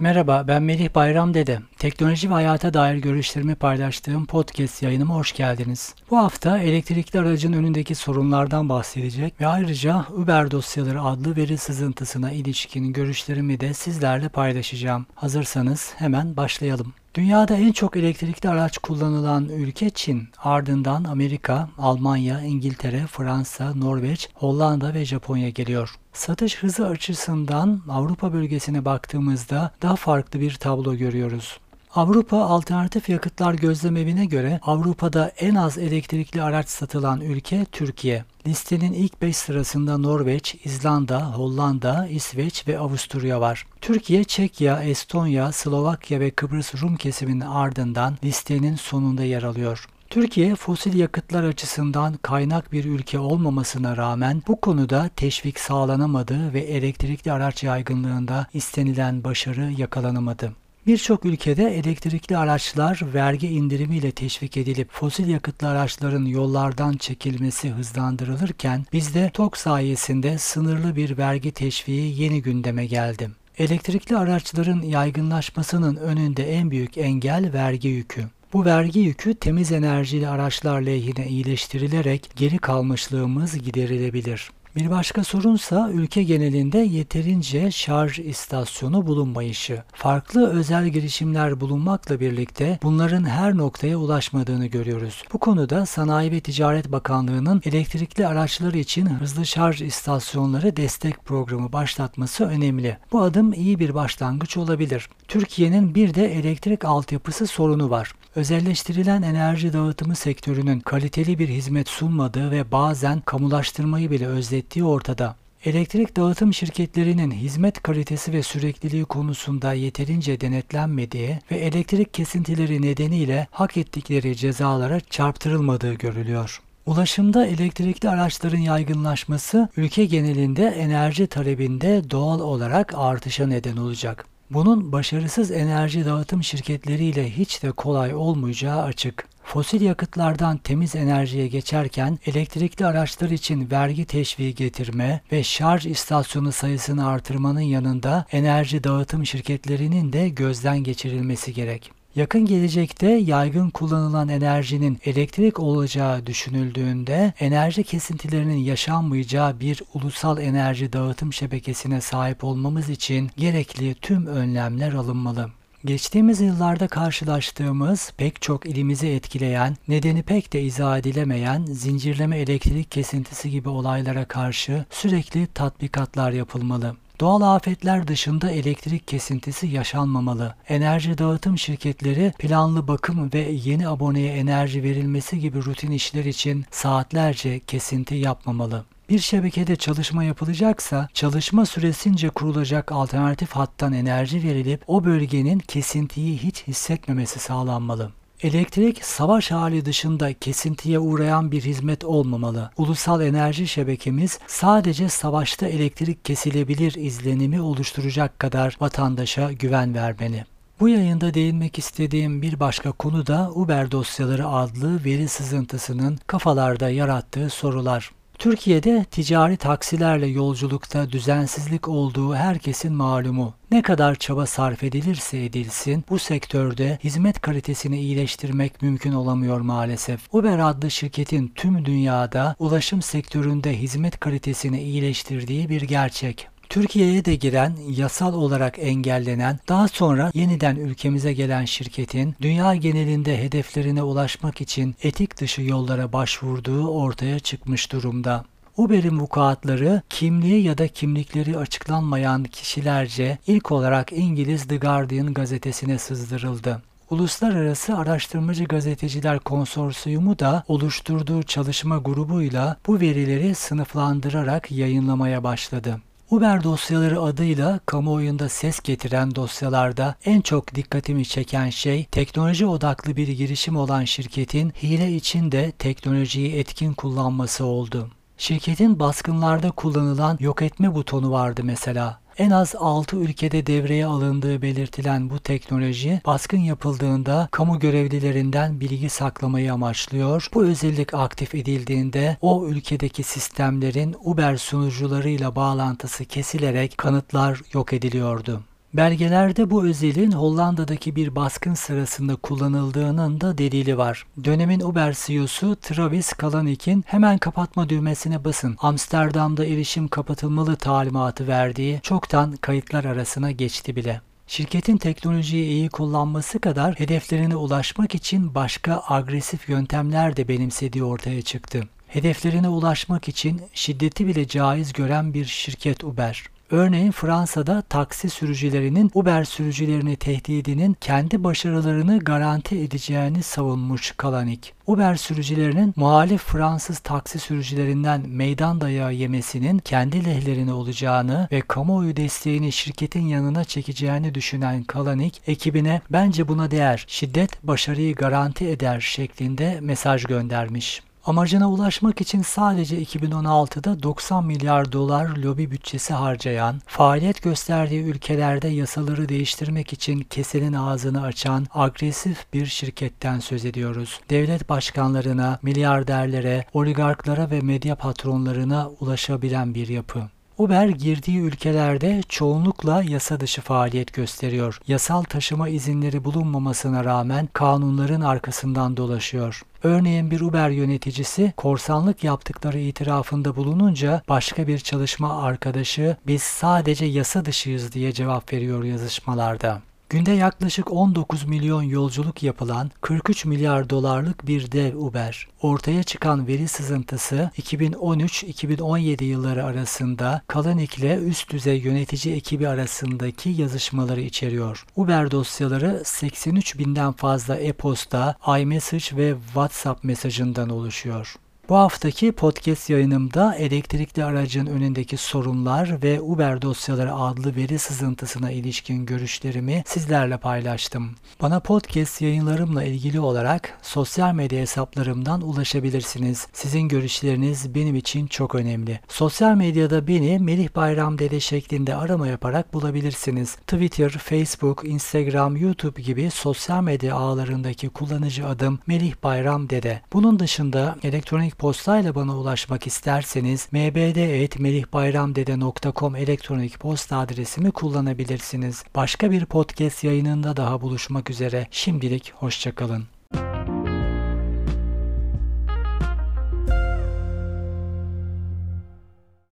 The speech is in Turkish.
Merhaba, ben Melih Bayram Dede. Teknoloji ve hayata dair görüşlerimi paylaştığım podcast yayınıma hoş geldiniz. Bu hafta elektrikli aracın önündeki sorunlardan bahsedecek ve ayrıca Uber dosyaları adlı veri sızıntısına ilişkin görüşlerimi de sizlerle paylaşacağım. Hazırsanız hemen başlayalım. Dünyada en çok elektrikli araç kullanılan ülke Çin, ardından Amerika, Almanya, İngiltere, Fransa, Norveç, Hollanda ve Japonya geliyor. Satış hızı açısından Avrupa bölgesine baktığımızda daha farklı bir tablo görüyoruz. Avrupa Alternatif Yakıtlar Gözlemevi'ne göre Avrupa'da en az elektrikli araç satılan ülke Türkiye. Listenin ilk 5 sırasında Norveç, İzlanda, Hollanda, İsveç ve Avusturya var. Türkiye, Çekya, Estonya, Slovakya ve Kıbrıs Rum kesiminin ardından listenin sonunda yer alıyor. Türkiye fosil yakıtlar açısından kaynak bir ülke olmamasına rağmen bu konuda teşvik sağlanamadı ve elektrikli araç yaygınlığında istenilen başarı yakalanamadı. Birçok ülkede elektrikli araçlar vergi indirimiyle teşvik edilip fosil yakıtlı araçların yollardan çekilmesi hızlandırılırken bizde TOK sayesinde sınırlı bir vergi teşviği yeni gündeme geldi. Elektrikli araçların yaygınlaşmasının önünde en büyük engel vergi yükü. Bu vergi yükü temiz enerjili araçlar lehine iyileştirilerek geri kalmışlığımız giderilebilir. Bir başka sorunsa ülke genelinde yeterince şarj istasyonu bulunmayışı. Farklı özel girişimler bulunmakla birlikte bunların her noktaya ulaşmadığını görüyoruz. Bu konuda Sanayi ve Ticaret Bakanlığı'nın elektrikli araçlar için hızlı şarj istasyonları destek programı başlatması önemli. Bu adım iyi bir başlangıç olabilir. Türkiye'nin bir de elektrik altyapısı sorunu var. Özelleştirilen enerji dağıtımı sektörünün kaliteli bir hizmet sunmadığı ve bazen kamulaştırmayı bile özlettiği ortada. Elektrik dağıtım şirketlerinin hizmet kalitesi ve sürekliliği konusunda yeterince denetlenmediği ve elektrik kesintileri nedeniyle hak ettikleri cezalara çarptırılmadığı görülüyor. Ulaşımda elektrikli araçların yaygınlaşması ülke genelinde enerji talebinde doğal olarak artışa neden olacak. Bunun başarısız enerji dağıtım şirketleriyle hiç de kolay olmayacağı açık. Fosil yakıtlardan temiz enerjiye geçerken elektrikli araçlar için vergi teşviği getirme ve şarj istasyonu sayısını artırmanın yanında enerji dağıtım şirketlerinin de gözden geçirilmesi gerek. Yakın gelecekte yaygın kullanılan enerjinin elektrik olacağı düşünüldüğünde enerji kesintilerinin yaşanmayacağı bir ulusal enerji dağıtım şebekesine sahip olmamız için gerekli tüm önlemler alınmalı. Geçtiğimiz yıllarda karşılaştığımız pek çok ilimizi etkileyen, nedeni pek de izah edilemeyen zincirleme elektrik kesintisi gibi olaylara karşı sürekli tatbikatlar yapılmalı. Doğal afetler dışında elektrik kesintisi yaşanmamalı. Enerji dağıtım şirketleri planlı bakım ve yeni aboneye enerji verilmesi gibi rutin işler için saatlerce kesinti yapmamalı. Bir şebekede çalışma yapılacaksa çalışma süresince kurulacak alternatif hattan enerji verilip o bölgenin kesintiyi hiç hissetmemesi sağlanmalı. Elektrik savaş hali dışında kesintiye uğrayan bir hizmet olmamalı. Ulusal enerji şebekemiz sadece savaşta elektrik kesilebilir izlenimi oluşturacak kadar vatandaşa güven vermeli. Bu yayında değinmek istediğim bir başka konu da Uber dosyaları adlı veri sızıntısının kafalarda yarattığı sorular. Türkiye'de ticari taksilerle yolculukta düzensizlik olduğu herkesin malumu. Ne kadar çaba sarf edilirse edilsin bu sektörde hizmet kalitesini iyileştirmek mümkün olamıyor maalesef. Uber adlı şirketin tüm dünyada ulaşım sektöründe hizmet kalitesini iyileştirdiği bir gerçek. Türkiye'ye de giren, yasal olarak engellenen, daha sonra yeniden ülkemize gelen şirketin dünya genelinde hedeflerine ulaşmak için etik dışı yollara başvurduğu ortaya çıkmış durumda. Uber'in vukuatları kimliği ya da kimlikleri açıklanmayan kişilerce ilk olarak İngiliz The Guardian gazetesine sızdırıldı. Uluslararası Araştırmacı Gazeteciler Konsorsiyumu da oluşturduğu çalışma grubuyla bu verileri sınıflandırarak yayınlamaya başladı. Uber dosyaları adıyla kamuoyunda ses getiren dosyalarda en çok dikkatimi çeken şey teknoloji odaklı bir girişim olan şirketin hile içinde teknolojiyi etkin kullanması oldu. Şirketin baskınlarda kullanılan yok etme butonu vardı mesela. En az 6 ülkede devreye alındığı belirtilen bu teknoloji baskın yapıldığında kamu görevlilerinden bilgi saklamayı amaçlıyor. Bu özellik aktif edildiğinde o ülkedeki sistemlerin Uber sunucularıyla bağlantısı kesilerek kanıtlar yok ediliyordu. Belgelerde bu özelliğin Hollanda'daki bir baskın sırasında kullanıldığının da delili var. Dönemin Uber CEO'su Travis Kalanick'in hemen kapatma düğmesine basın, Amsterdam'da erişim kapatılmalı talimatı verdiği çoktan kayıtlar arasına geçti bile. Şirketin teknolojiyi iyi kullanması kadar hedeflerine ulaşmak için başka agresif yöntemler de benimsediği ortaya çıktı. Hedeflerine ulaşmak için şiddeti bile caiz gören bir şirket Uber. Örneğin Fransa'da taksi sürücülerinin Uber sürücülerini tehdidinin kendi başarılarını garanti edeceğini savunmuş Kalanik. Uber sürücülerinin muhalif Fransız taksi sürücülerinden meydan dayağı yemesinin kendi lehlerine olacağını ve kamuoyu desteğini şirketin yanına çekeceğini düşünen Kalanik ekibine bence buna değer, şiddet başarıyı garanti eder şeklinde mesaj göndermiş. Amacına ulaşmak için sadece 2016'da 90 milyar dolar lobi bütçesi harcayan, faaliyet gösterdiği ülkelerde yasaları değiştirmek için kesenin ağzını açan agresif bir şirketten söz ediyoruz. Devlet başkanlarına, milyarderlere, oligarklara ve medya patronlarına ulaşabilen bir yapı. Uber girdiği ülkelerde çoğunlukla yasa dışı faaliyet gösteriyor. Yasal taşıma izinleri bulunmamasına rağmen kanunların arkasından dolaşıyor. Örneğin bir Uber yöneticisi korsanlık yaptıkları itirafında bulununca başka bir çalışma arkadaşı biz sadece yasa dışıyız diye cevap veriyor yazışmalarda. Günde yaklaşık 19 milyon yolculuk yapılan 43 milyar dolarlık bir dev Uber. Ortaya çıkan veri sızıntısı 2013-2017 yılları arasında Kalanik ile üst düzey yönetici ekibi arasındaki yazışmaları içeriyor. Uber dosyaları 83 binden fazla e-posta, iMessage ve WhatsApp mesajından oluşuyor. Bu haftaki podcast yayınımda elektrikli aracın önündeki sorunlar ve Uber dosyaları adlı veri sızıntısına ilişkin görüşlerimi sizlerle paylaştım. Bana podcast yayınlarımla ilgili olarak sosyal medya hesaplarımdan ulaşabilirsiniz. Sizin görüşleriniz benim için çok önemli. Sosyal medyada beni Melih Bayram Dede şeklinde arama yaparak bulabilirsiniz. Twitter, Facebook, Instagram, YouTube gibi sosyal medya ağlarındaki kullanıcı adım Melih Bayram Dede. Bunun dışında elektronik postayla bana ulaşmak isterseniz mbd.melihbayramdede.com elektronik posta adresimi kullanabilirsiniz. Başka bir podcast yayınında daha buluşmak üzere. Şimdilik hoşçakalın.